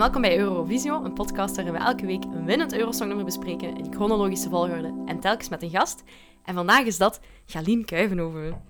Welkom bij Eurovisio, een podcast waarin we elke week een winnend Eurosongnummer bespreken in chronologische volgorde en telkens met een gast. En vandaag is dat Galien Kuivenhoven.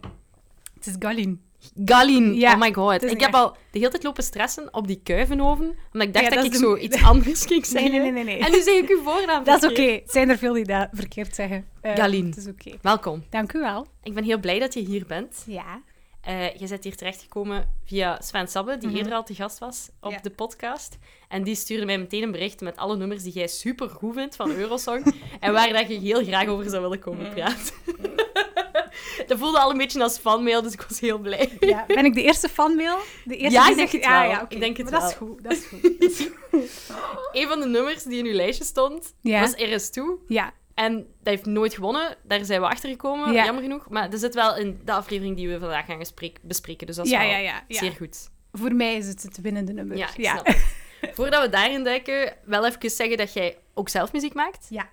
Het is Galien. Galien, Ja, oh my god. Ik heb echt- al de hele tijd lopen stressen op die Kuivenhoven, omdat ik dacht Ja, dat, dat ik de- zo iets anders ging zeggen. Nee, nee, nee, nee. En nu zeg ik uw voornaam dat is oké. Het zijn er veel die dat verkeerd zeggen. Eh, Galien. Het is oké. Welkom. Dank u wel. Ik ben heel blij dat je hier bent. Ja. Eh, je bent hier terechtgekomen via Sven Sabbe, die Mhm. eerder al te gast was op Ja. de podcast. En die stuurde mij meteen een bericht met alle nummers die jij super goed vindt van Eurosong. en waar dat je heel graag over zou willen komen Mhm. praten. dat voelde al een beetje als fanmail, dus ik was heel blij. ja. Ben ik de eerste fanmail? De eerste Ja, die ik denk het wel. Ja. Ik denk het Maar Dat is wel. goed. Dat is goed. Dat is goed. Een van de nummers die in uw lijstje stond, was RS2. Ja. En dat heeft nooit gewonnen. Daar zijn we achter gekomen, Ja. jammer genoeg. Maar dat zit wel in de aflevering die we vandaag gaan bespreken. Dus dat is Ja, wel ja, zeer goed. Voor mij is het het winnende nummer. Ja, ik ja. snap het. Voordat we daarin duiken, wel even zeggen dat jij ook zelf muziek maakt. Ja.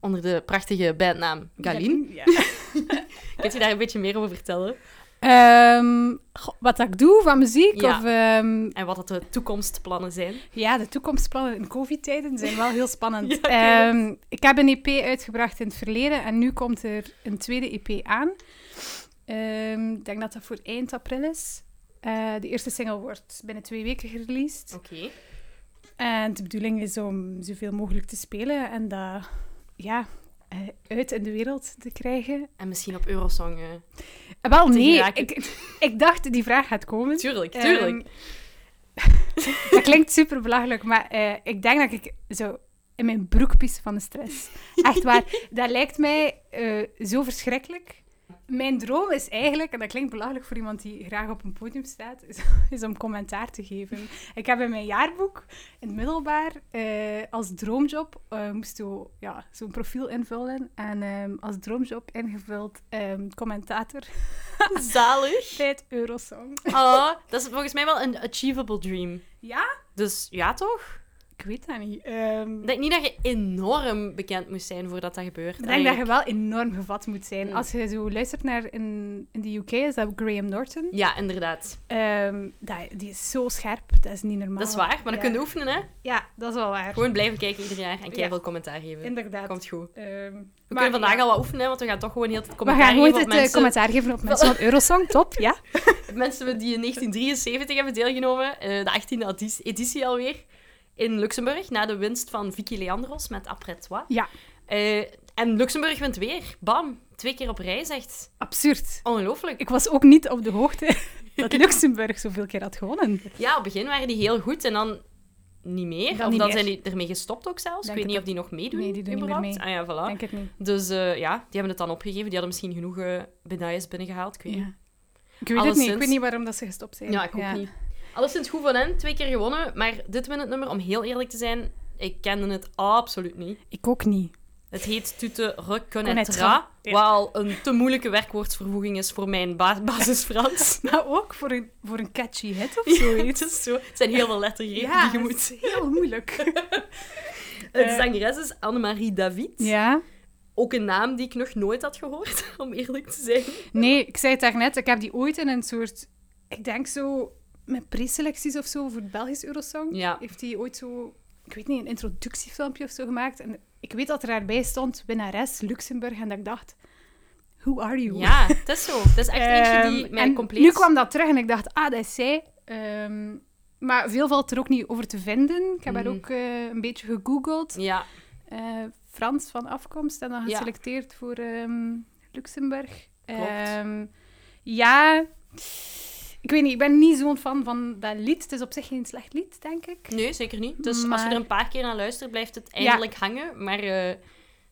Onder de prachtige bandnaam Galien. Ja. Kun je daar een beetje meer over vertellen? Ehm, wat ik doe van muziek? Ja. Of, ehm, En wat dat de toekomstplannen zijn? ja, de toekomstplannen in covid-tijden zijn wel heel spannend. Ja, Ehm, ik heb een EP uitgebracht in het verleden en nu komt er een tweede EP aan. Ik denk dat dat voor eind april is. Eh, de eerste single wordt binnen twee weken gereleased. Oké. En de bedoeling is om zoveel mogelijk te spelen en dat ja, uit in de wereld te krijgen. En misschien op Eurosong. eh. Eh, wel, nee. Ik, ik dacht, die vraag gaat komen. Tuurlijk, tuurlijk. Ehm, dat klinkt super belachelijk, maar eh, ik denk dat ik zo in mijn broek pis van de stress. Echt waar. dat lijkt mij eh, zo verschrikkelijk. Mijn droom is eigenlijk, en dat klinkt belachelijk voor iemand die graag op een podium staat, is, is om commentaar te geven. Ik heb in mijn jaarboek in het middelbaar eh, als droomjob eh, moest je ja, zo'n profiel invullen. En ehm, als droomjob ingevuld ehm, commentator Zalig. bij het Eurosong. Oh, dat is volgens mij wel een achievable dream. Ja? Dus ja, toch? Ik weet dat niet. Ehm, Ik denk niet dat je enorm bekend moest zijn voordat dat gebeurt. Ik denk dat je wel enorm gevat moet zijn. Mm. Als je zo luistert naar in, in de UK, is dat Graham Norton. Ja, inderdaad. Ehm, dat, die is zo scherp, dat is niet normaal. Dat is waar, maar dan Ja. kun je oefenen, hè? Ja, dat is wel waar. Gewoon blijven kijken ieder jaar en Ja. veel commentaar geven. Inderdaad. Komt goed. Ehm, We maar kunnen vandaag ja, al wat oefenen, want we gaan toch gewoon heel het We commentaar gaan geven het op eh, mensen, commentaar geven op mensen van Eurosong, top, ja. mensen die in 1973 hebben deelgenomen. eh, de 18e editie- editie alweer. In Luxemburg, na de winst van Vicky Leandros met Après Toi. Ja. Eh, en Luxemburg wint weer. Bam. Twee keer op rij, zegt. Absurd. Ongelooflijk. Ik was ook niet op de hoogte dat Luxemburg zoveel keer had gewonnen. Ja, op het begin waren die heel goed en dan niet meer. Dan of niet dan meer. zijn die ermee gestopt ook zelfs. Denk ik weet niet of die nog meedoen. Nee, die doen niet meer überhaupt. mee. Ah ja, voilà. Denk het niet. Dus eh, ja, die hebben het dan opgegeven. Die hadden misschien genoeg eh medailles binnengehaald. Ik weet niet. Ja. Ik weet het niet. Ik weet niet waarom dat ze gestopt zijn. Ja, ik ook niet. Alleszins goed van hen, twee keer gewonnen. Maar dit winnend nummer, om heel eerlijk te zijn, ik kende het absoluut niet. Ik ook niet. Het heet Tu te reconnaîtra, Connaîtra, ja. wat een te moeilijke werkwoordsvervoeging is voor mijn ba basis Frans. Maar ook voor een, voor een catchy hit of Ja, zoiets. het, is zo. het zijn heel veel lettergrepen Ja, die je moet... heel moeilijk. De Eh. zangeres is Annemarie David. ja. Ook een naam die ik nog nooit had gehoord, om eerlijk te zijn. Nee, ik zei het daarnet. Ik heb die ooit in een soort... Ik denk zo... Met preselecties of zo voor het Belgisch Eurosong. Ja. Heeft hij ooit zo... Ik weet niet, een introductiefilmpje of zo gemaakt. En ik weet dat er daarbij stond, winnares Luxemburg. En dat ik dacht... Who are you? Ja, het is zo. Het is echt eentje die Ehm, mij en compleet... nu kwam dat terug en ik dacht, ah, dat is zij. Ehm, maar veel valt er ook niet over te vinden. Ik heb haar Mhm. ook eh, een beetje gegoogeld. Ja, Eh, Frans van afkomst en dan Ja. geselecteerd voor ehm, Luxemburg. Klopt. Ja, ik weet niet, ik ben niet zo'n fan van dat lied. Het is op zich geen slecht lied, denk ik. nee, zeker niet. Dus als je er een paar keer naar luistert, blijft het eindelijk hangen. Maar eh,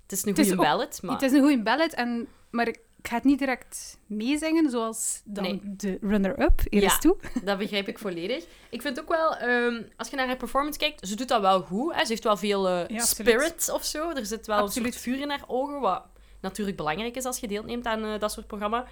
het is een goede ook- ballad. Maar... Het is een goede ballad, en, maar ik ga het niet direct meezingen, zoals dan Nee. de runner-up, er Ja. is toe. Dat begrijp ik volledig. Ik vind ook wel, ehm, als je naar haar performance kijkt, ze doet dat wel goed. Hè? Ze heeft wel veel eh, Ja, spirit of zo. Er zit wel Absoluut. een soort vuur in haar ogen, wat natuurlijk belangrijk is als je deelneemt aan eh, dat soort programma.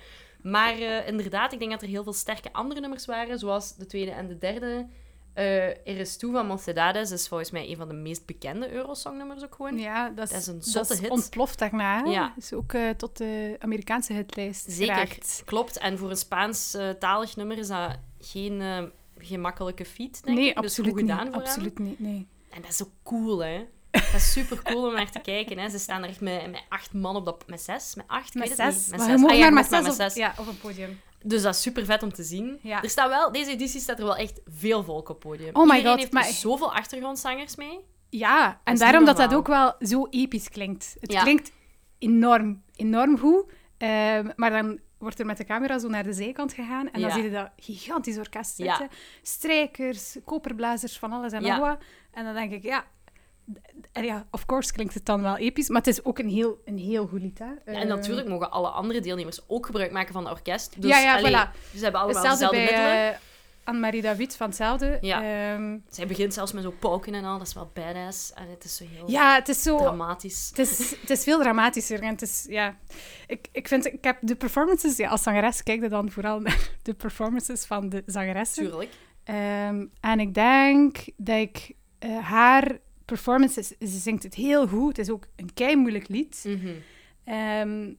Maar eh, inderdaad, ik denk dat er heel veel sterke andere nummers waren, zoals de tweede en de derde. Eh Er is toe van Monsedades is volgens mij een van de meest bekende Eurosong-nummers ook gewoon. Ja, dat is, Dat is een dat zotte is hit. ontploft daarna. Ja. Is ook eh, tot de Amerikaanse hitlijst Zeker, geraakt. klopt. En voor een Spaans-talig nummer is dat geen eh, gemakkelijke feat, denk nee, ik. Dus absoluut goed gedaan niet. voor hem. Absoluut niet, nee. En dat is ook cool, hè. Dat is super cool om naar te kijken. Hè. Ze staan er echt met, met acht man op dat... Met zes? Met acht? Met zes. Maar zes. Ah, ja, met zes, op, zes. ja, op een podium. Dus dat is super vet om te zien. Ja. Er staat wel, deze editie staat er wel echt veel volk op podium. Oh my Iedereen god, heeft maar- zoveel achtergrondzangers mee. Ja, en daarom dat dat ook wel zo episch klinkt. Het Ja. klinkt enorm, enorm goed. Ehm, maar dan wordt er met de camera zo naar de zijkant gegaan. En dan Ja. zie je dat gigantisch orkest zitten. Strijkers, koperblazers, van alles en nog wat. En dan denk ik, ja... En ja, of course klinkt het dan wel episch. Maar het is ook een heel, een heel goed lied, hè. Ja, en Ehm, natuurlijk mogen alle andere deelnemers ook gebruik maken van het orkest. Dus, ja, ja, allee, voilà. Ze hebben allemaal Hetzelfde dezelfde bij middelen. eh, Anne-Marie David van hetzelfde. Ja. Ehm, Zij begint zelfs met zo pauken en al. Dat is wel badass. En het is zo heel ja, het is zo... dramatisch. Het is, het is veel dramatischer. En het is, ja... Ik, ik vind... Ik heb de performances... Ja, als zangeres kijk je dan vooral naar de performances van de zangeressen. Tuurlijk. Ehm, en ik denk dat ik eh, haar performances... Ze zingt het heel goed. Het is ook een kei moeilijk lied. Mhm. Ehm,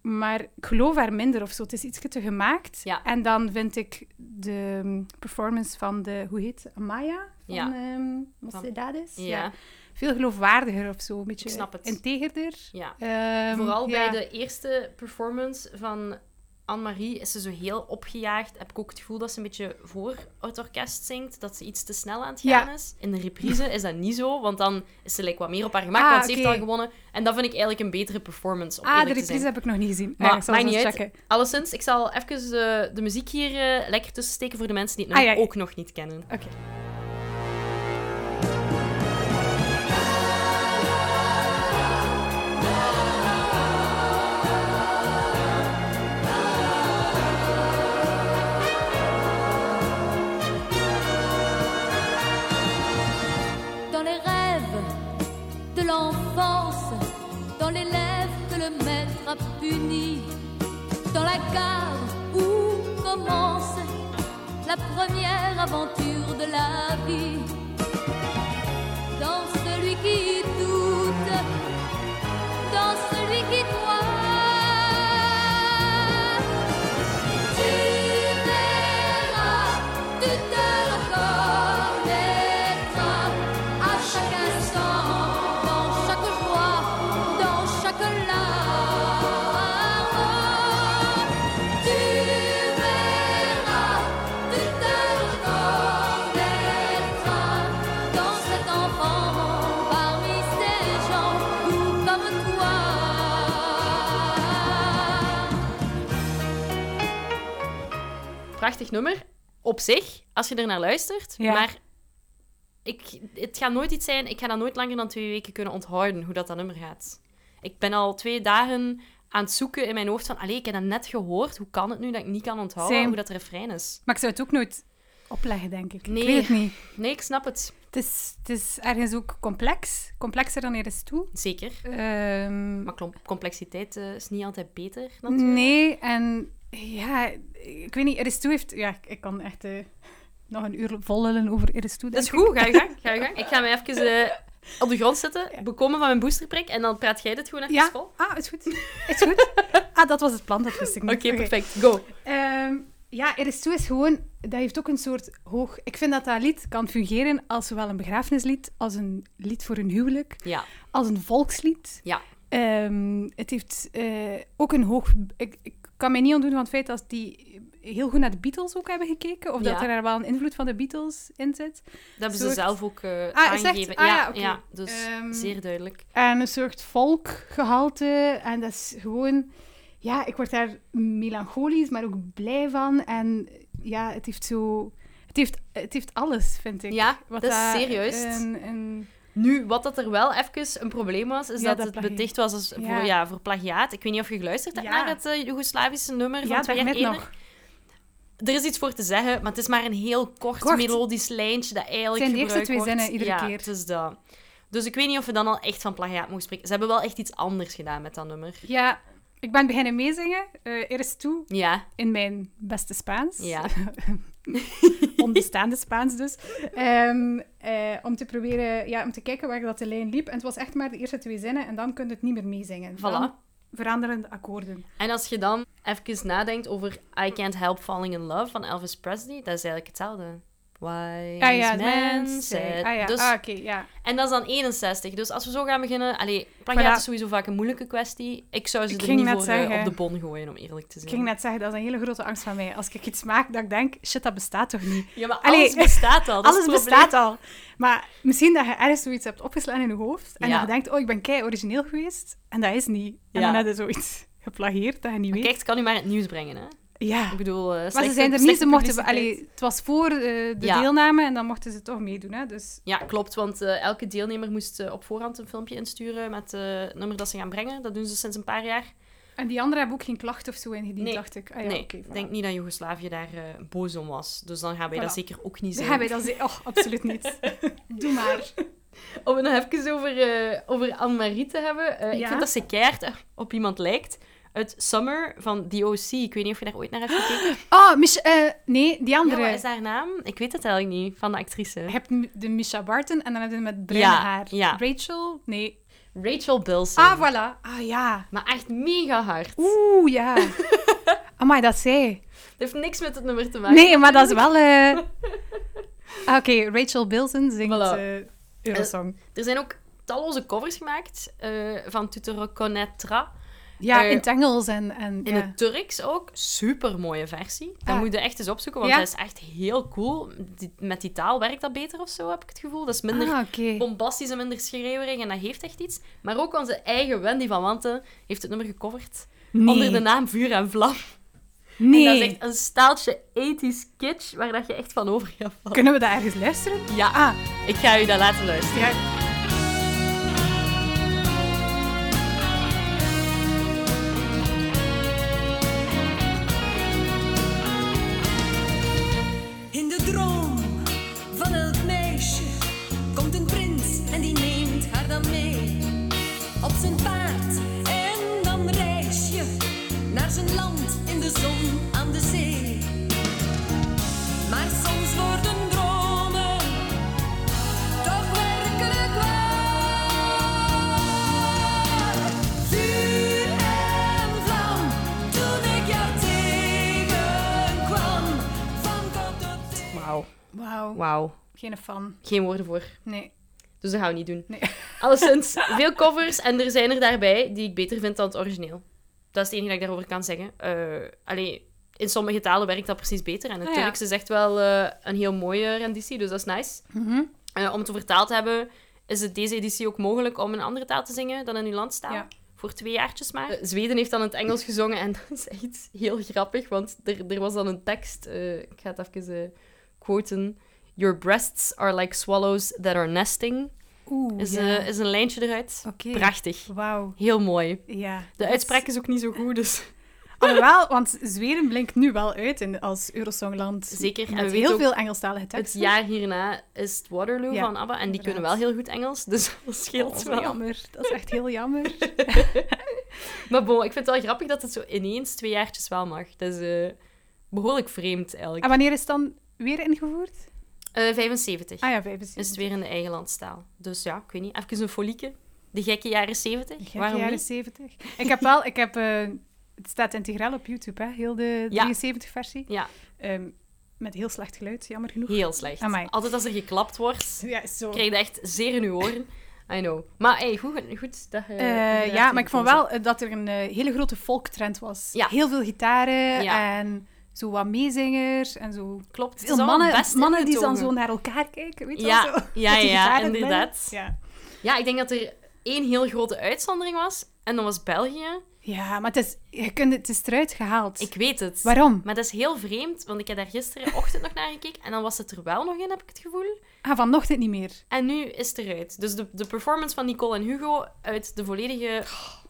maar ik geloof haar minder of zo. Het is iets te gemaakt. Ja. En dan vind ik de um, performance van de... Hoe heet ze? Amaya? Van Ja. Mocedades? Ja. Veel geloofwaardiger of zo. Een beetje Ik snap het. integerder. ja. Ehm, Vooral bij de eerste performance van Anne-Marie is ze zo heel opgejaagd. Heb ik ook het gevoel dat ze een beetje voor het orkest zingt. Dat ze iets te snel aan het gaan Ja. is. In de reprise is dat niet zo, want dan is ze like, wat meer op haar gemak. Ah, want ze heeft al gewonnen. En dat vind ik eigenlijk een betere performance, om Ah, de reprise heb ik nog niet gezien. Maar Maar ik zal eens niet uit. checken. Alleszins, ik zal even eh, de muziek hier eh, lekker tussen steken voor de mensen die het Ah, nog ja. ook nog niet kennen. Oké. Prachtig nummer. Op zich, als je er naar luistert. Ja. Maar ik, het gaat nooit iets zijn... Ik ga dat nooit langer dan twee weken kunnen onthouden, hoe dat, dat nummer gaat. Ik ben al twee dagen aan het zoeken in mijn hoofd van... Allee, ik heb dat net gehoord. Hoe kan het nu dat ik niet kan onthouden Same. hoe dat refrein is? Maar ik zou het ook nooit opleggen, denk ik. Nee. Ik weet het niet. Nee, ik snap het. Het is, het is ergens ook complex. Complexer dan er is toe. Zeker. Ehm, Maar complexiteit eh, is niet altijd beter, natuurlijk. nee, en ja, ik weet niet, Aristotle heeft... Ja, ik- kan echt eh, nog een uur vol lullen over Aristotle. Dat is goed, ga je gang. Ga je gang. Ik ga me even eh, op de grond zetten, bekomen van mijn boosterprik, en dan praat jij dit gewoon even Ja, vol. ah, is goed. Is goed. ah, dat was het plan, dat wist ik Oké, niet. perfect. Go. Ehm, ja, Aristotle is gewoon... Dat heeft ook een soort hoog... Ik vind dat dat lied kan fungeren als zowel een begrafenislied, als een lied voor een huwelijk, Ja. als een volkslied. Ja. Ehm, het heeft eh, ook een hoog... Ik, ik kan mij niet ontdoen van het feit dat die heel goed naar de Beatles ook hebben gekeken. Of dat er wel een invloed van de Beatles in zit. Dat hebben ze zelf ook eh, Ah, aangegeven. Ah, ja, ja, dus Ehm, zeer duidelijk. En een soort volkgehalte. En dat is gewoon... Ja, ik word daar melancholisch, maar ook blij van. En ja, het heeft zo... Het heeft, het heeft alles, vind ik. Ja, Wat dat is serieus. Een, een, Nu, wat dat er wel even een probleem was, is Ja, dat, dat het bedicht was als. Voor, ja, voor plagiaat. Ik weet niet of je geluisterd hebt naar het uh, Joegoslavische nummer van twee jaar eerder. nog. Er is iets voor te zeggen, maar het is maar een heel kort, Kort. melodisch lijntje dat eigenlijk Het zijn de eerste twee zinnen iedere keer. het is dat. Dus ik weet niet of we dan al echt van plagiaat mogen spreken. Ze hebben wel echt iets anders gedaan met dat nummer. Ja, ik ben beginnen meezingen. eh eerst toe Ja, in mijn beste Spaans. Ja. Onbestaande Spaans dus. Ehm, eh, om te proberen, ja, om te kijken waar dat de lijn liep. En het was echt maar de eerste twee zinnen en dan kun je het niet meer meezingen. Voilà. veranderen de akkoorden. En als je dan even nadenkt over I Can't Help Falling in Love van Elvis Presley, dat is eigenlijk hetzelfde. Wise Ah ja, said. Ah ja, Dus, ah, oké, ja. En dat is dan 61. Dus als we zo gaan beginnen... Allee, plagiaat Voilà. is sowieso vaak een moeilijke kwestie. Ik zou ze Ik er niet voor eh, zeggen. op de bon gooien, om eerlijk te Ik zijn. ging net zeggen, dat is een hele grote angst van mij. Als ik iets maak dat ik denk, shit, dat bestaat toch niet? Ja, maar Allee, alles bestaat al. Alles bestaat al. Maar misschien dat je ergens zoiets hebt opgeslaan in je hoofd en Ja. dat je denkt, oh, ik ben kei origineel geweest. En dat is niet. En dan heb je zoiets geplagieerd dat je niet Maar weet. kijk, het kan u maar het nieuws brengen, hè. Ja. Ik bedoel... eh, Maar ze zijn er niet, ze mochten... Allee, het was voor eh, de Ja. deelname en dan mochten ze toch meedoen. Hè? Dus Ja, klopt, want eh, elke deelnemer moest op voorhand een filmpje insturen met eh, het nummer dat ze gaan brengen. Dat doen ze sinds een paar jaar. En die anderen hebben ook geen klacht of zo ingediend, Nee. dacht ik. Ah, ja, nee, ik voilà. denk niet dat Joegoslavië daar eh, boos om was. Dus dan gaan wij dat zeker ook niet Dan zijn. gaan wij dat ze- Oh, absoluut niet. Doe maar. Om het nog even over, eh over Anne-Marie te hebben. eh, Ik vind dat ze keihard op iemand lijkt. Uit Summer van The O.C. Ik weet niet of je daar ooit naar hebt gekeken. Oh, Mich eh, nee, die Ja, andere. wat is haar naam? Ik weet het eigenlijk niet, van de actrice. Je hebt de Misha Barton en dan heb je met bruine Ja, haar. ja. Rachel? Nee. Rachel Bilson. Ah, voilà. Ah, ja. Maar echt mega hard. Oeh, ja. Amai, dat zij. Het heeft niks met het nummer te maken. Nee, maar dat is wel... ah, Oké, Rachel Bilson zingt Voilà. Eurosong. Er zijn ook talloze covers gemaakt van Tu te reconnaîtras. Ja, eh, in het Engels en... en In het Turks ook. Super mooie versie. Dat Ah. moet je echt eens opzoeken, want Ja? dat is echt heel cool. Die- met die taal werkt dat beter of zo, heb ik het gevoel. Dat is minder Ah, bombastisch en minder schreeuwerig en dat heeft echt iets. Maar ook onze eigen Wendy van Wanten heeft het nummer gecoverd. Nee. Onder de naam Vuur en Vlam. Nee. En dat is echt een staaltje ethisch kitsch waar dat je echt van over gaat vallen. Kunnen we dat ergens luisteren? Ja, Ah, ik ga u dat laten luisteren. ja. Geen fan. Geen woorden voor. Nee. Dus dat gaan we niet doen. Nee. Alleszins, veel covers en er zijn er daarbij die ik beter vind dan het origineel. Dat is het enige dat ik daarover kan zeggen. Eh allee, in sommige talen werkt dat precies beter. En het Ah, ja. Turks is echt wel eh, een heel mooie renditie, dus dat is nice. Mhm. Eh, om het vertaald te hebben, is het deze editie ook mogelijk om in een andere taal te zingen dan in uw landstaal. Ja. Voor twee jaartjes maar. Zweden heeft dan in het Engels gezongen en dat is echt heel grappig, want er, er was dan een tekst. eh, ik ga het even quoten. Your breasts are like swallows that are nesting. Oeh, Is, ja. eh, is een lijntje eruit. Prachtig. Wauw. Heel mooi. Ja. De uitspraak is ook niet zo goed, dus Alhoewel, want Zweden blinkt nu wel uit in, als Eurosongland. zeker. En we weten heel veel Engelstalige het teksten. jaar hierna is het Waterloo Ja, van ABBA. En die kunnen wel heel goed Engels, dus dat scheelt Oh, wel. jammer. Dat is echt heel jammer. Maar bon, ik vind het wel grappig dat het zo ineens twee jaartjes wel mag. Dat is eh, behoorlijk vreemd, eigenlijk. En wanneer is het dan weer ingevoerd? Eh 75 Ah ja, 75. is het weer in de eigen landstaal. Dus ja, ik weet niet. Even een folieke. De gekke jaren 70. Gekke Waarom jaren niet? 70. Ik heb wel, ik heb, eh, het staat integraal op YouTube, hè? heel de Ja. 73-versie. Ja, Ehm, met heel slecht geluid, jammer genoeg. heel slecht. Amai. Altijd als er geklapt wordt, Ja, zo. krijg je echt zeer in je oren. I know. Maar hey, goed, goed dat je... Eh, ja, maar ik vond wel eh, dat er een eh, hele grote folktrend was. Ja. Heel veel gitaren Ja. en zo wat meezingers en zo. Klopt. Veel mannen, best mannen die dan zo naar elkaar kijken, weet je Ja, wel zo. ja, ja, inderdaad. Ja. Ja, ik denk dat er één heel grote uitzondering was. En dat was België. Ja, maar het is, je kunt, het is eruit gehaald. Ik weet het. Waarom? Maar dat is heel vreemd, want ik heb daar gisterenochtend nog naar gekeken. En dan was het er wel nog in, heb ik het gevoel. Ah, vanochtend niet meer. En nu is het eruit. Dus de, de performance van Nicole en Hugo uit de volledige...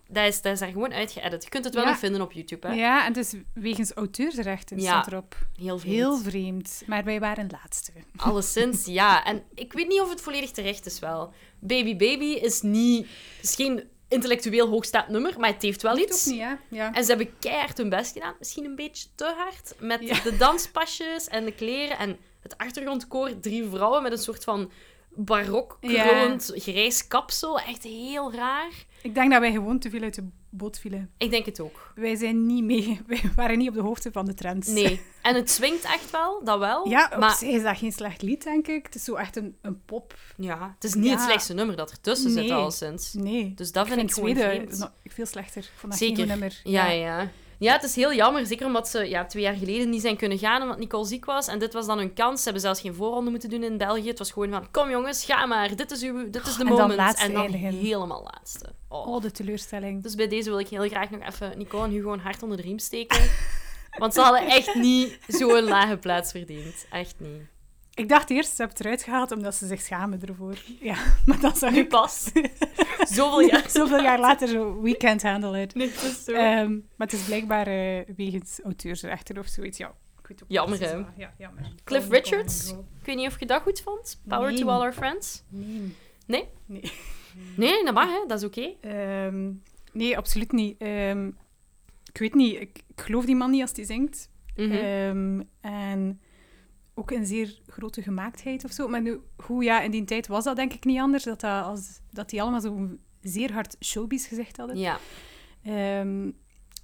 Dat is, dat is daar gewoon uitgeëdit. Je kunt het wel Ja. nog vinden op YouTube, hè. Ja, en het is wegens auteursrechten Ja. staat erop. Heel vreemd. Heel vreemd. Maar wij waren laatste. Alleszins, ja. En ik weet niet of het volledig terecht is wel. Baby Baby is niet... is geen intellectueel hoogstaand nummer, maar het heeft wel iets. of niet, ja? ja. En ze hebben keihard hun best gedaan. Misschien een beetje te hard. Met Ja. de danspasjes en de kleren en het achtergrondkoor. Drie vrouwen met een soort van barok, Ja. grijs kapsel. Echt heel raar. Ik denk dat wij gewoon te veel uit de boot vielen. Ik denk het ook. Wij zijn niet mee. Wij waren niet op de hoogte van de trends. Nee. En het swingt echt wel, dat wel. Ja, op maar zich is dat geen slecht lied, denk ik. Het is zo echt een, een pop. ja, het is niet Ja. het slechtste nummer dat ertussen zit Nee. al sinds. Nee. Dus dat vind ik, gewoon tweede vreemd. nog veel slechter. Ik vond dat Zeker. nummer. Ja, ja, ja. Ja, het is heel jammer. Zeker omdat ze ja, twee jaar geleden niet zijn kunnen gaan omdat Nicole ziek was. En dit was dan hun kans. Ze hebben zelfs geen voorronde moeten doen in België. Het was gewoon van, kom jongens, ga maar. Dit is, uw, dit is de En dan moment. laatste en dan eindigen. helemaal laatste. Oh. Oh, de teleurstelling. Dus bij deze wil ik heel graag nog even Nicole en Hugo een hart onder de riem steken. Want ze hadden echt niet zo'n lage plaats verdiend. Echt niet. Ik dacht eerst, ze hebben het eruit gehaald omdat ze zich schamen ervoor. Ja, maar dan zag Nu ik pas. Zoveel jaar. zoveel jaar later zo, we can't handle it. Nee, het is zo. Ehm, maar het is blijkbaar eh, wegens auteursrechter of zoiets. Ja, ik weet ook Jammer, hè? Ja, jammer. Cliff Richards? Ik weet niet of je dat goed vond. Power Nee. to all our friends. Nee. Nee? Nee. Nee, dat mag, hè. Dat is oké. Ehm, nee, absoluut niet. Ehm, ik weet niet, ik, ik geloof die man niet als hij zingt. Mhm. En ook een zeer grote gemaaktheid of zo. Maar nu, hoe ja, in die tijd was dat denk ik niet anders. Dat, dat, als, dat die allemaal zo zeer hard showbiz gezegd hadden. Ja. Ehm,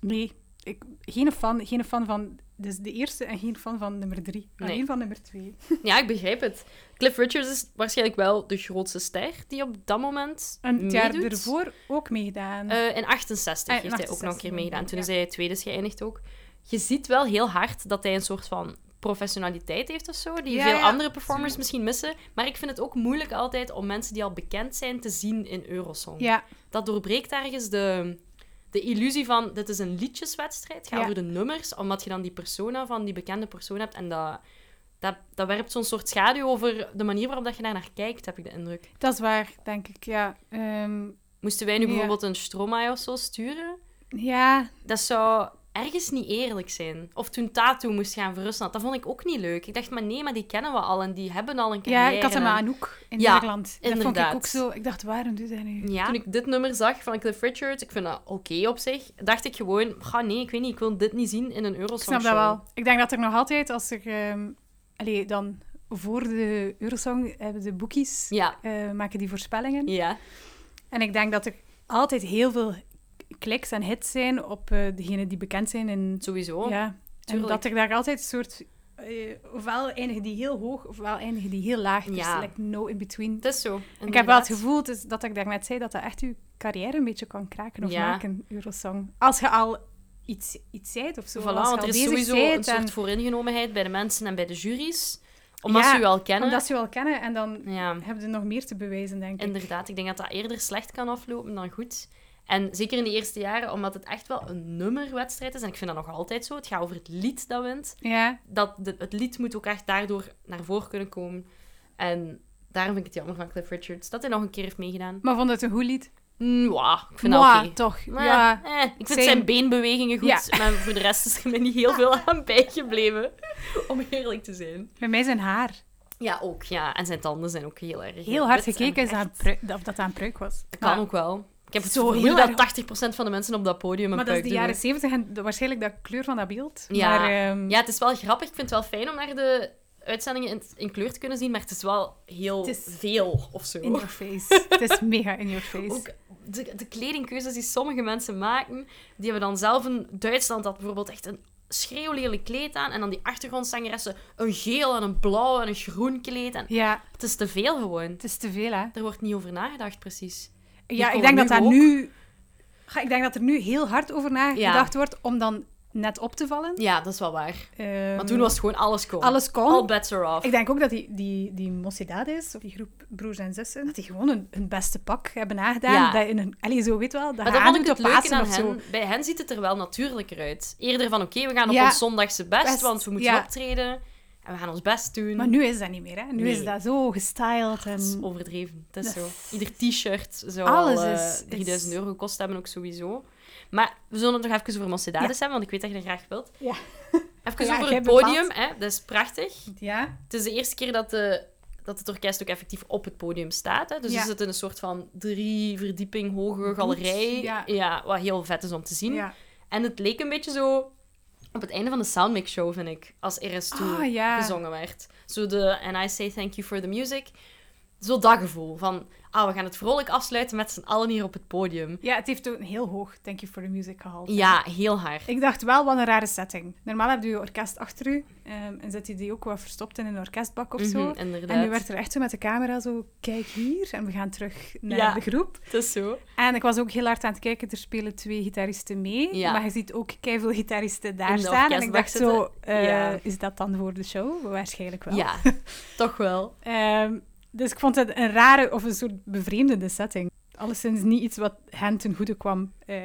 nee, ik, geen, fan, geen fan van dus de eerste en geen fan van nummer drie. Nee. Alleen van nummer twee. ja, ik begrijp het. Cliff Richards is waarschijnlijk wel de grootste ster die op dat moment En het jaar ervoor ook meegedaan. Eh, in 68 Ah, heeft hij ook nog een keer 68 meegedaan. Toen ja. is hij tweede is geëindigd ook. Je ziet wel heel hard dat hij een soort van professionaliteit heeft of zo, die Ja, veel ja, andere performers misschien missen. Maar ik vind het ook moeilijk altijd om mensen die al bekend zijn te zien in Eurosong. ja, Dat doorbreekt ergens de, de illusie van, dit is een liedjeswedstrijd, ga over de nummers, omdat je dan die persona van die bekende persoon hebt en dat... Dat, dat werpt zo'n soort schaduw over de manier waarop dat je daar naar kijkt, heb ik de indruk. dat is waar, denk ik. Ja, Ehm, Moesten wij nu bijvoorbeeld een Stromae of zo sturen? ja Dat zou ergens niet eerlijk zijn. Of toen Tattoo moest gaan voor Rusland. Dat vond ik ook niet leuk. Ik dacht, maar nee, maar die kennen we al en die hebben al een carrière. Ja, ik had hem aan Anouk in Ja, Nederland. Dat vond ik ook zo. Ik dacht, waarom doet hij nu? Ja. Toen ik dit nummer zag van Cliff Richard, ik vind dat oké op zich, dacht ik gewoon, ga nee, ik weet niet, ik wil dit niet zien in een Ik Eurosong snap dat wel. Ik denk dat er nog altijd, als er... ehm allee, dan voor de Eurosong hebben de boekies, Ja, eh, maken die voorspellingen. ja, En ik denk dat er altijd heel veel kliks en hits zijn op eh degenen die bekend zijn. In, sowieso. ja. En dat er daar altijd een soort... eh, ofwel eindigen die heel hoog, ofwel eindigen die heel laag. Ja. Dus like no in between. Het is zo. Ik heb wel het gevoel, dus dat ik daarnet zei, dat dat echt je carrière een beetje kan kraken of Ja. maken, Eurosong. Als je al iets, iets zei of zo. Voilà, want al er is sowieso een en- soort vooringenomenheid bij de mensen en bij de juries. Omdat Ja, ze u al kennen. Omdat ze je wel kennen en dan Ja. hebben ze nog meer te bewijzen, denk ik. Inderdaad, ik denk dat dat eerder slecht kan aflopen dan goed. En zeker in de eerste jaren, omdat het echt wel een nummerwedstrijd is. En ik vind dat nog altijd zo. Het gaat over het lied dat wint. Ja, Dat de- het lied moet ook echt daardoor naar voren kunnen komen. En daarom vind ik het jammer van Cliff Richards dat hij nog een keer heeft meegedaan. maar vond het een goed lied? Mm, wauw, ik vind dat toch. Maar, ja. eh, ik vind same. zijn beenbewegingen goed, Ja. maar voor de rest is er mij niet heel veel aan bijgebleven. Om eerlijk te zijn. Bij mij zijn haar. Ja, ook. Ja. En zijn tanden zijn ook heel erg Heel hard en gekeken is echt. aan prui- of dat aan pruik was. Dat kan ook wel. Ik heb het Zo heel dat erg- 80% van de mensen op dat podium een Maar dat is de jaren doen. 70 en de- waarschijnlijk de kleur van dat beeld. Ja. Maar, ehm, Ja, het is wel grappig. Ik vind het wel fijn om naar de uitzendingen in, in kleur te kunnen zien, maar het is wel heel is veel of zo. in your face. het is mega in your face. Ook de, de kledingkeuzes die sommige mensen maken, die hebben dan zelf in Duitsland dat bijvoorbeeld echt een schreeuwlelijk kleed aan en dan die achtergrondzangeressen een geel en een blauw en een groen kleed. En Ja, het is te veel gewoon. het is te veel, hè. Er wordt niet over nagedacht, precies. Ja, ik denk dat daar nu... Ga- Ik denk dat er nu heel hard over nagedacht Ja. wordt om dan net op te vallen. Ja, dat is wel waar. Ehm, Want toen was het gewoon alles kon. alles kon. All bets are off. Ik denk ook dat die, die, die Mocedades, of die groep broers en zussen, dat die gewoon hun, hun beste pak hebben aangedaan. Ja. Dat in een, allee, zo weet wel, dat Maar aandoet het op Pasen aan zo. hen. Bij hen ziet het er wel natuurlijker uit. Eerder van, oké, we gaan op Ja. ons zondagse best, Best, want we moeten ja. optreden. En we gaan ons best doen. Maar nu is dat niet meer, hè. Nu Nee. is dat zo gestyled en... Dat is overdreven. Het is Dat zo. is- Ieder t-shirt zou Alles al eh, is- is- 3000 euro gekost hebben, ook sowieso. Maar we zullen het nog even over Mocedades hebben, want ik weet dat je dat graag wilt. Ja. Even Ja, over het podium. Hè. Dat is prachtig. Ja? Het is de eerste keer dat, de, dat het orkest ook effectief op het podium staat. Hè. Dus Ja. we zitten in een soort van drie verdieping hoge galerij. ja. wat heel vet is om te zien. Ja. En het leek een beetje zo op het einde van de Soundmix Show, vind ik, als RS2 Ah, ja. gezongen werd. Zo de And I Say Thank You for the Music. Zo dat gevoel van, ah, we gaan het vrolijk afsluiten met z'n allen hier op het podium. Ja, het heeft ook een heel hoog Thank You for the Music gehaald. Ja, heel hard. Ik dacht wel, wat een rare setting. Normaal heb je je orkest achter u ehm, en zet je die ook wat verstopt in een orkestbak of zo. Mhm, inderdaad. En nu werd er echt zo met de camera zo, kijk hier, en we gaan terug naar Ja. de groep. Het is zo. En ik was ook heel hard aan het kijken, er spelen twee gitaristen mee, Ja. maar je ziet ook veel gitaristen daar staan. En ik dacht zo, eh, Ja. is dat dan voor de show? Waarschijnlijk wel. Ja, toch wel. Ehm, dus ik vond het een rare of een soort bevreemdende setting. Alleszins niet iets wat hen ten goede kwam. Eh,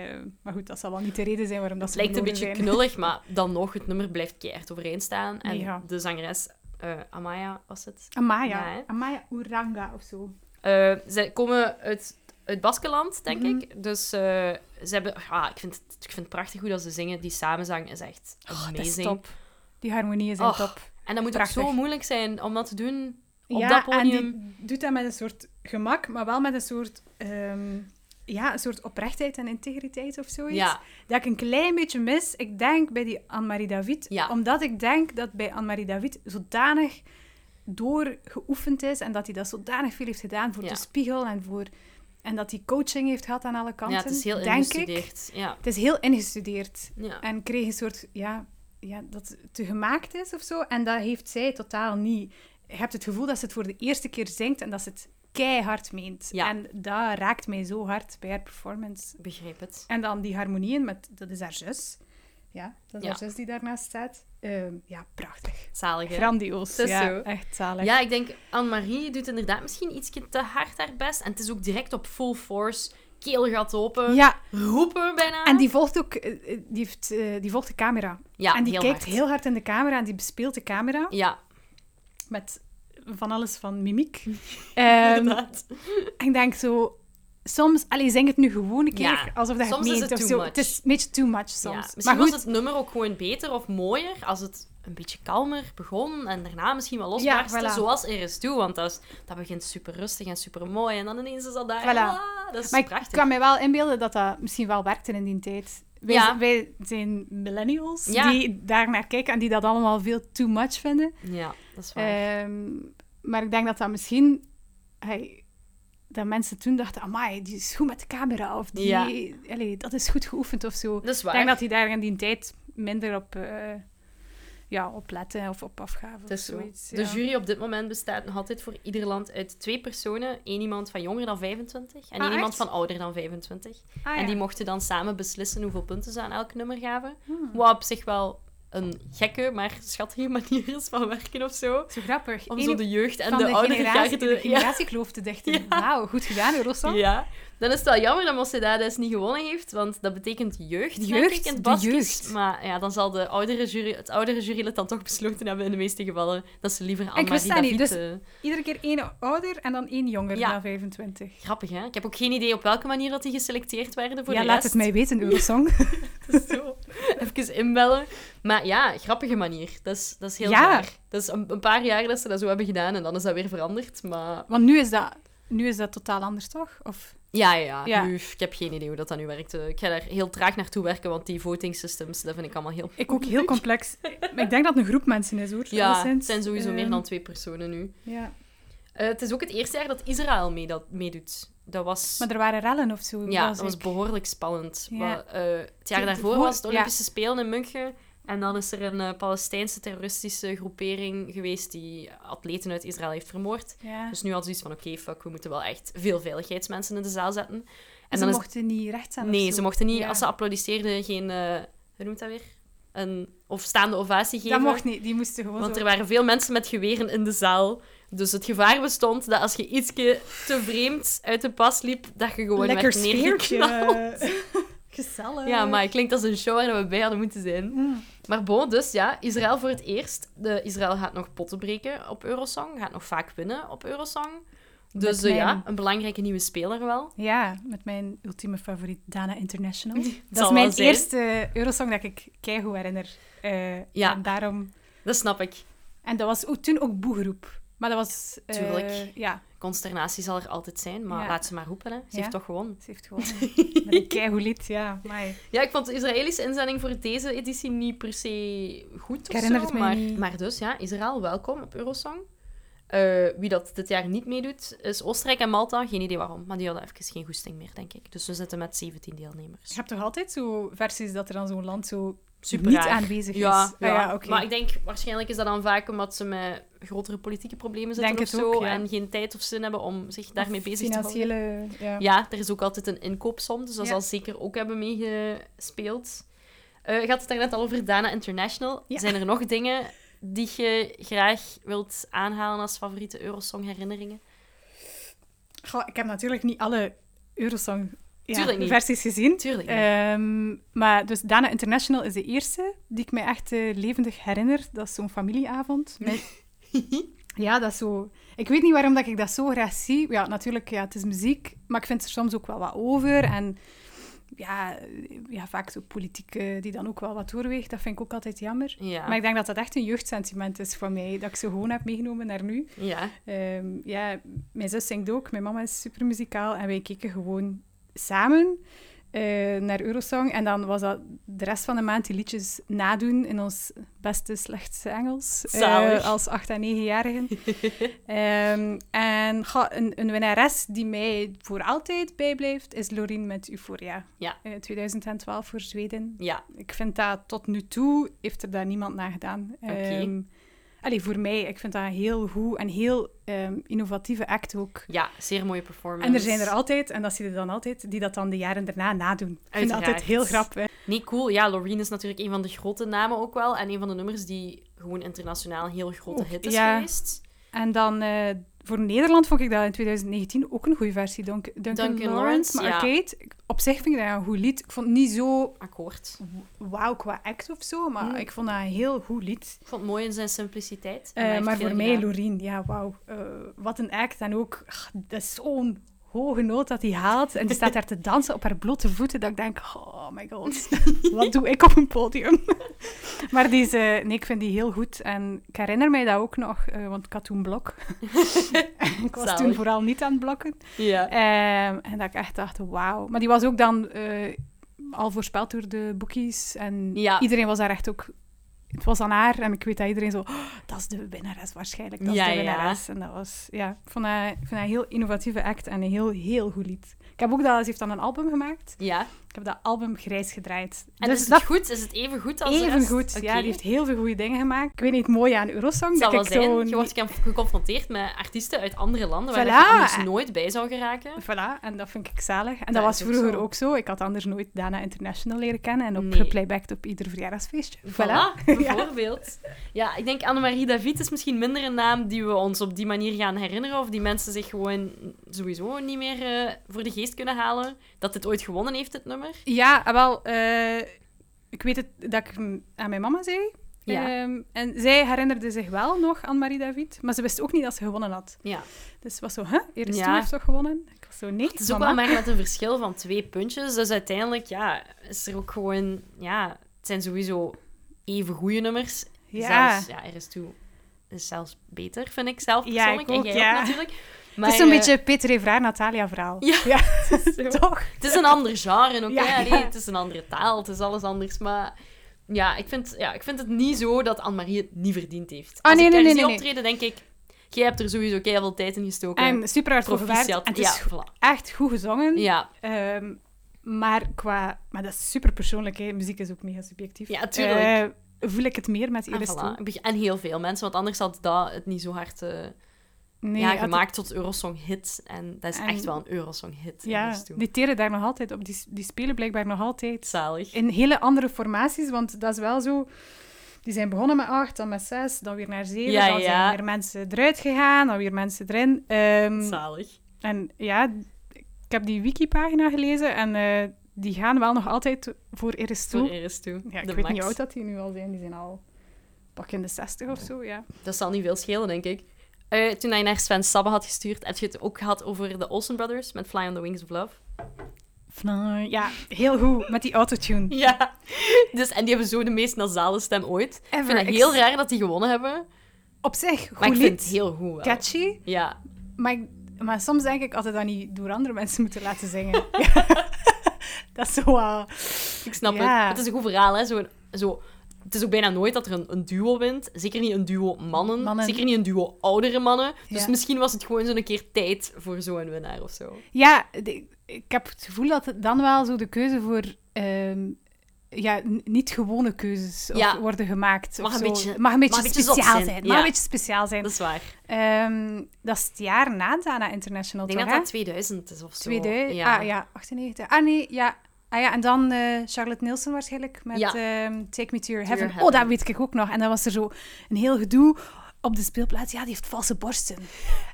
maar goed, dat zal wel niet de reden zijn waarom dat Het ze lijkt een beetje zijn. knullig, maar dan nog, het nummer blijft keihard overeen staan. En de zangeres, eh, Amaya was het, Amaya. Ja? Amaya Uranga of zo. Zij komen uit, uit Baskeland, denk Mhm. ik. Dus ze hebben... Ja, ik, vind het, ik vind het prachtig hoe dat ze zingen. Die samenzang is echt Oh, dat is amazing. top. Die harmonieën zijn top. En dat moet Prachtig. ook zo moeilijk zijn om dat te doen op ja, dat en die doet dat met een soort gemak, maar wel met een soort, ehm, ja, een soort oprechtheid en integriteit of zoiets. Ja, Dat ik een klein beetje mis, ik denk, bij die Anne-Marie David. Ja. Omdat ik denk dat bij Anne-Marie David zodanig doorgeoefend is en dat hij dat zodanig veel heeft gedaan voor de spiegel en voor... En dat hij coaching heeft gehad aan alle kanten, ja, het is heel ik. ingestudeerd. Ja. Het is heel ingestudeerd. Ja. En kreeg een soort, ja, ja, dat het te gemaakt is of zo. En dat heeft zij totaal niet. Je hebt het gevoel dat ze het voor de eerste keer zingt en dat ze het keihard meent. Ja. En dat raakt mij zo hard bij haar performance. Ik begrijp het. En dan die harmonieën met, dat is haar zus. Ja, dat is Ja. haar zus die daarnaast staat. Ehm, ja, prachtig. Zalig, hè? Grandioos. Is ja, zo. echt zalig. Ja, ik denk, Anne-Marie doet inderdaad misschien iets te hard haar best. En het is ook direct op full force, keelgat open, Ja, roepen bijna. en die volgt ook, eh, die, heeft, eh, die volgt de camera. ja, en die heel kijkt hard. heel hard in de camera en die bespeelt de camera. Ja, met van alles van mimiek. En ik denk zo, soms, allee, zing het nu gewoon een keer, Ja, alsof dat soms het is meent het of zo. much. Het is een beetje too much Ja, soms. misschien maar goed, was het nummer ook gewoon beter of mooier als het een beetje kalmer begon en daarna misschien wel losbarstte, Ja, voilà. zoals er is toe. Want dat, is, dat begint super rustig en super mooi en dan ineens is dat daar. Voilà. Ah, dat is maar ik kan mij wel inbeelden dat dat misschien wel werkte in die tijd. Wij, Ja. wij zijn millennials Ja. die daar naar kijken en die dat allemaal veel too much vinden. Ja, dat is waar. Ehm, maar ik denk dat dat misschien... hey, dat mensen toen dachten, amai, die is goed met de camera. Of die, Ja. allee, dat is goed geoefend of zo. dat is Ik denk dat die daar in die tijd minder op, eh, ja, op letten of op afgaven. Of zoiets. De jury op dit moment bestaat nog altijd voor ieder land uit twee personen. Eén iemand van jonger dan 25 en Ah, één iemand van ouder dan 25. Ah, En die mochten dan samen beslissen hoeveel punten ze aan elk nummer gaven. Hmm. Wat op zich wel een gekke, maar schattige manier is van werken of zo. Zo grappig. Om zo de jeugd en de, de, oudere generatie, garde... de Ja. generatiekloof te dichten. Ja. Wauw, goed gedaan, Eurosong. Ja, dan is het wel jammer dat Mocedades niet gewonnen heeft, want dat betekent jeugd, Jeugd, ik, in het de Baskisch. jeugd. Maar ja, dan zal de oudere jury, het oudere jurylid dan toch besloten hebben in de meeste gevallen dat ze liever dat David... niet, eh, Iedere keer één ouder en dan één jonger Ja. dan 25. Grappig, hè? Ik heb ook geen idee op welke manier dat die geselecteerd werden voor ja, de laat rest. het mij weten, Eurosong. Zo. Even inbellen. Maar ja, grappige manier. Dat is, dat is heel Ja. raar. Dat is een, een paar jaar dat ze dat zo hebben gedaan en dan is dat weer veranderd. Maar Want nu is, dat, nu is dat totaal anders, toch? Of... ja, ja, ja. Nu, ik heb geen idee hoe dat dan nu werkt. Ik ga daar heel traag naartoe werken, want die voting systems, dat vind ik allemaal heel... Ik ook heel complex. Maar ik denk dat het een groep mensen is, hoor. Ja, het zijn sowieso meer Ehm, dan twee personen nu. Ja. Eh, het is ook het eerste jaar dat Israël meedoet. Dat was... Maar er waren rellen of zo. Ja, dat was behoorlijk spannend. Ja. Maar, eh, het jaar daarvoor voor- was het ja. Olympische Spelen in München. En dan is er een eh, Palestijnse terroristische groepering geweest die atleten uit Israël heeft vermoord. Ja. Dus nu had ze iets van, oké, fuck, we moeten wel echt veel veiligheidsmensen in de zaal zetten. En En ze dan is... mochten niet recht staan of Nee, ze mochten niet, Ja. als ze applaudisseerden, geen... eh hoe noemt dat weer? Een of staande ovatie geven. Dat mocht niet. Die moesten gewoon Want zo... er waren veel mensen met geweren in de zaal. Dus het gevaar bestond dat als je ietsje te vreemd uit de pas liep, dat je gewoon Lekker werd neergeknald. Gezellig. Ja, maar het klinkt als een show waar we bij hadden moeten zijn. Mm. Maar bon, dus ja, Israël voor het eerst. De, Israël gaat nog potten breken op Eurosong. Gaat nog vaak winnen op Eurosong. Dus eh, ja, een belangrijke nieuwe speler wel. Ja, met mijn ultieme favoriet Dana International. Dat is mijn zijn. eerste Eurosong dat ik keigoed herinner. Eh, Ja. En daarom... Dat snap ik. En dat was toen ook boegeroep. Maar dat was... eh, Tuurlijk. Ja, Consternatie zal er altijd zijn, maar Ja. laat ze maar roepen. Hè. Ze Ja. heeft toch gewonnen. ze heeft gewoon... met een keigoed lied, ja. Ja, ik vond de Israëlische inzending voor deze editie niet per se goed of Ik herinner zo, maar, niet. maar dus ja, Israël, welkom op Eurosong. Eh, wie dat dit jaar niet meedoet, is Oostenrijk en Malta. Geen idee waarom, maar die hadden even geen goesting meer, denk ik. Dus we zitten met 17 deelnemers. Je hebt toch altijd zo versies dat er dan zo'n land zo Super niet raar. aanwezig is? Ja, Ah, ja. maar ik denk waarschijnlijk is dat dan vaak omdat ze met grotere politieke problemen zitten Denk of zo. ook, ja. En geen tijd of zin hebben om zich daarmee bezig te houden. Financiële... Ja. Ja, er is ook altijd een inkoopsom, dus dat zal zeker ook hebben meegespeeld. Eh je had het daarnet al over Dana International. Zijn er nog dingen die je graag wilt aanhalen als favoriete Eurosong-herinneringen? Goh, ik heb natuurlijk niet alle Eurosong ja, Tuurlijk niet. versies gezien. Tuurlijk. Ehm, maar dus Dana International is de eerste die ik me echt eh, levendig herinner. Dat is zo'n familieavond. Met... ja, dat is zo... Ik weet niet waarom dat ik dat zo graag zie. Ja, natuurlijk, ja, het is muziek, maar ik vind er soms ook wel wat over. En ja, ja vaak zo politiek die dan ook wel wat doorweegt. Dat vind ik ook altijd jammer. ja. Maar ik denk dat dat echt een jeugdsentiment is voor mij. Dat ik ze gewoon heb meegenomen naar nu. ja. Ehm, ja, mijn zus zingt ook. Mijn mama is super muzikaal. En wij keken gewoon samen eh, naar Eurosong. En dan was dat de rest van de maand die liedjes nadoen in ons beste slechtste Engels. eh, Zalig. als 8- en 9-jarigen. Ehm, en een, een winnares die mij voor altijd bijblijft, is Loreen met Euphoria. Ja. Eh, 2012 voor Zweden. Ja. Ik vind dat tot nu toe heeft er daar niemand naar gedaan. Oké. Allee, voor mij, ik vind dat heel goed en heel ehm, innovatieve act ook. ja, zeer mooie performance. En er zijn er altijd, en dat zie je dan altijd, die dat dan de jaren daarna nadoen. Ik vind dat altijd heel grappig. Nee, cool. Ja, Loreen is natuurlijk een van de grote namen ook wel. En een van de nummers die gewoon internationaal een heel grote hit is ja. geweest. En dan eh, voor Nederland vond ik dat in 2019 ook een goede versie. Dunk- Duncan, Duncan Lawrence, maar ja. Arcade. Op zich vind ik dat een goed lied. Ik vond het niet zo Akkoord. wauw qua act of zo, maar Mm. ik vond dat een heel goed lied. Ik vond het mooi in zijn simpliciteit. Eh, maar voor mij, gedaan. Loreen, ja, wauw. Eh, wat een act. En ook, ach, dat is zo'n hoge noot dat hij haalt. En die staat daar te dansen op haar blote voeten. Dat ik denk, oh my god, wat doe ik op een podium? maar die is, eh, nee, ik vind die heel goed. En ik herinner mij dat ook nog, eh, want ik had toen blok. ik was toen vooral niet aan het blokken. Ja. Ehm, en dat ik echt dacht, wauw. Maar die was ook dan eh, al voorspeld door de boekies. En Ja. iedereen was daar echt ook... Het was aan haar. En ik weet dat iedereen zo... "Oh, dat is de winnares waarschijnlijk. Dat is Ja, de ja. winnares. En dat was... Ja, ik vond dat, ik vond dat een heel innovatieve act. En een heel, heel goed lied. Ik heb ook dat... Ze heeft dan een album gemaakt. ja. Ik heb dat album grijs gedraaid. En dus is het dat goed? Is het even goed als even goed. Ja, die heeft heel veel goede dingen gemaakt. Ik weet niet, het mooie aan Eurosong... Dat ik zijn, je wordt gecon- geconfronteerd met artiesten uit andere landen waar je anders nooit bij zou geraken. Voilà, en dat vind ik zalig. En Dat dat, was ook vroeger zo. ook zo. Ik had anders nooit Dana International leren kennen en ook Nee. geplaybacked op ieder verjaardagsfeestje. Voilà. Voilà, bijvoorbeeld. ja. ik denk Annemarie David is misschien minder een naam die we ons op die manier gaan herinneren. Of die mensen zich gewoon sowieso niet meer eh, voor de geest kunnen halen. Dat dit ooit gewonnen heeft, dit nummer. Ja, ah, wel, eh, ik weet het dat ik aan mijn mama zei. Ja. Ehm, en zij herinnerde zich wel nog aan Marie David, maar ze wist ook niet dat ze gewonnen had. Ja. Dus het was zo, hè, Iris Ja. Heeft toch gewonnen? Ik was zo, nee, Het is ook wel maar met een verschil van twee puntjes. Dus uiteindelijk ja, is er ook gewoon... Ja, het zijn sowieso even goede nummers. Ja. Zelfs, ja, er is toe is zelfs beter, vind ik zelf Ja, persoonlijk. ik ook, en jij ja. ook natuurlijk. Maar, het is zo'n eh, beetje Peter Evraar, Natalia verhaal. Ja, Ja, toch? Het is een ander genre ook, Ja, ja. Nee, het is een andere taal, het is alles anders. Maar ja, ik vind, ja, ik vind het niet zo dat Anne-Marie het niet verdiend heeft. Ah, Als nee, ik nee, nee, optreden, denk ik... Jij hebt er sowieso keihard tijd in gestoken. En super hard. En het is Ja, voilà. echt goed gezongen. Ja, Ehm, maar qua... Maar dat is super persoonlijk, hè. Muziek is ook mega subjectief. Ja, tuurlijk. Eh, voel ik het meer met en, Iris voilà. En heel veel mensen, want anders had dat het niet zo hard eh, Nee, ja, het- gemaakt tot Eurosong-hit. En dat is En- echt wel een Eurosong-hit. Ja, die teren daar nog altijd op. Die, die spelen blijkbaar nog altijd Zalig. in hele andere formaties, want dat is wel zo... Die zijn begonnen met acht, dan met zes, dan weer naar zeven. Ja, dan ja. zijn weer mensen eruit gegaan, dan weer mensen erin. Ehm, Zalig. en ja, heb die wikipagina gelezen en eh, die gaan wel nog altijd voor Voor toe. Iris toe. Ja, ik de weet max. niet hoe oud dat die nu al zijn. Die zijn al pak in de 60 of zo, ja. Dat zal niet veel schelen, denk ik. Eh, toen hij naar Sven Sabbe had gestuurd, heb je het ook gehad over de Olsen Brothers met Fly on the Wings of Love. Fly. Ja, heel goed, met die autotune. Ja. Dus, en die hebben zo de meest nasale stem ooit. Ik Ever. vind het Ik- heel raar dat die gewonnen hebben. Op zich, goed Maar ik lied, vind het heel goed wel. catchy. Ja. Maar, ik- maar soms denk ik altijd dat niet door andere mensen moeten laten zingen. Dat is zo... uh, Ik snap Ja. het. Het is een goed verhaal, hè. Zo, zo het is ook bijna nooit dat er een, een duo wint. Zeker niet een duo mannen. Mannen. Zeker niet een duo oudere mannen. Dus Ja. misschien was het gewoon zo'n keer tijd voor zo'n winnaar of zo. Ja, de- ik heb het gevoel dat het dan wel zo de keuze voor ehm, ja, niet gewone keuzes Ja. worden gemaakt. Mag of een zo. beetje- mag een beetje mag speciaal zijn, zijn. ja. Mag een beetje speciaal zijn. Dat is waar. Ehm, dat is het jaar na Dana International, Ik denk toch? dat dat 2000 is of zo. 2000? Ja. Ah ja, 98. Ah nee, ja. Ah ja, en dan eh, Charlotte Nielsen waarschijnlijk met Ja. ehm, Take Me To Your Heaven. Oh, dat weet ik ook nog. En dan was er zo een heel gedoe op de speelplaats. Ja, die heeft valse borsten.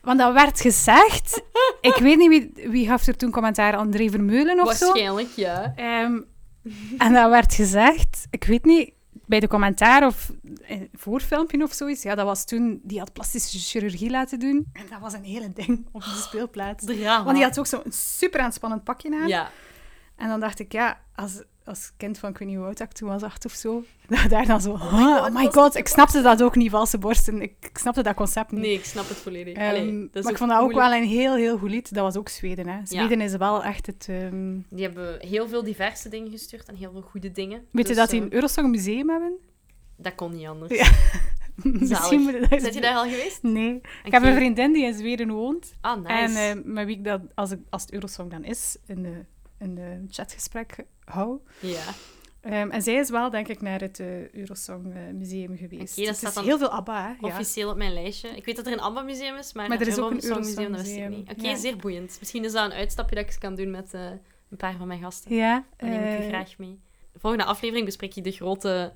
Want dat werd gezegd. ik weet niet wie, wie gaf er toen commentaar. André Vermeulen of zo. Waarschijnlijk, ja. Ehm, en dat werd gezegd, ik weet niet, bij de commentaar of een voorfilmpje of zoiets. Ja, dat was toen, die had plastische chirurgie laten doen. En dat was een hele ding op de speelplaats. Drama. Want die had ook zo'n super aanspannend pakje aan. Ja. En dan dacht ik, ja, als, als kind van, ik weet niet hoe oud ik toen was, acht of zo. Dat daar dan zo, oh my god, ik snapte dat ook niet, valse borsten. Ik, ik snapte dat concept niet. Nee, ik snap het volledig. Ehm, Allee, dat is maar ik vond dat ook moeilijk. wel een heel, heel goed lied. Dat was ook Zweden, hè. Zweden is wel echt het... ehm, Die hebben heel veel diverse dingen gestuurd en heel veel goede dingen. Weet je Dus, dat die eh, een Eurosong museum hebben? Dat kon niet anders. Ja. Misschien moet dat Zet je daar al geweest? Nee. Ik heb een vriendin die in Zweden woont. Ah, nice. En eh, met wie ik dat, als, ik, als het Eurosong dan is, een, eh, een eh, chatgesprek hou. Ja. Ehm, en zij is wel, denk ik, naar het eh, Eurosong eh, Museum geweest. Oké, dat staat is heel veel ABBA, hè? Ja. Officieel op mijn lijstje. Ik weet dat er een ABBA-museum is, maar, Maar er is ook een Eurosong museum, dat wist ik niet. Oké, ja. zeer boeiend. Misschien is dat een uitstapje dat ik kan doen met een paar van mijn gasten. Ja. Dan neem ik u graag mee. De volgende aflevering bespreek je de grote,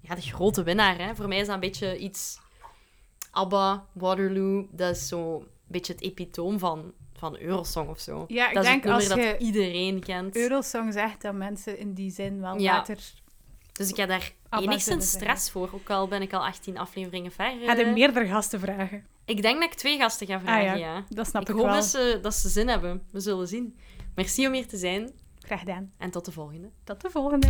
ja, de grote winnaar. Hè. Voor mij is dat een beetje iets... ABBA, Waterloo, dat is zo een beetje het epitoom van, van Eurosong of zo. Ja, ik dat denk als dat je iedereen kent. Eurosong zegt, dat mensen in die zin wel Ja. later... Dus ik heb daar ABBA enigszins stress voor, ook al ben ik al 18 afleveringen ver. Ga je eh. meerdere gasten vragen? Ik denk dat ik twee gasten ga vragen, Ah, ja. ja. Dat snap Ik ik, hoop wel. dat ze, dat ze zin hebben. We zullen zien. Merci om hier te zijn Graag gedaan. en tot de volgende. Tot de volgende.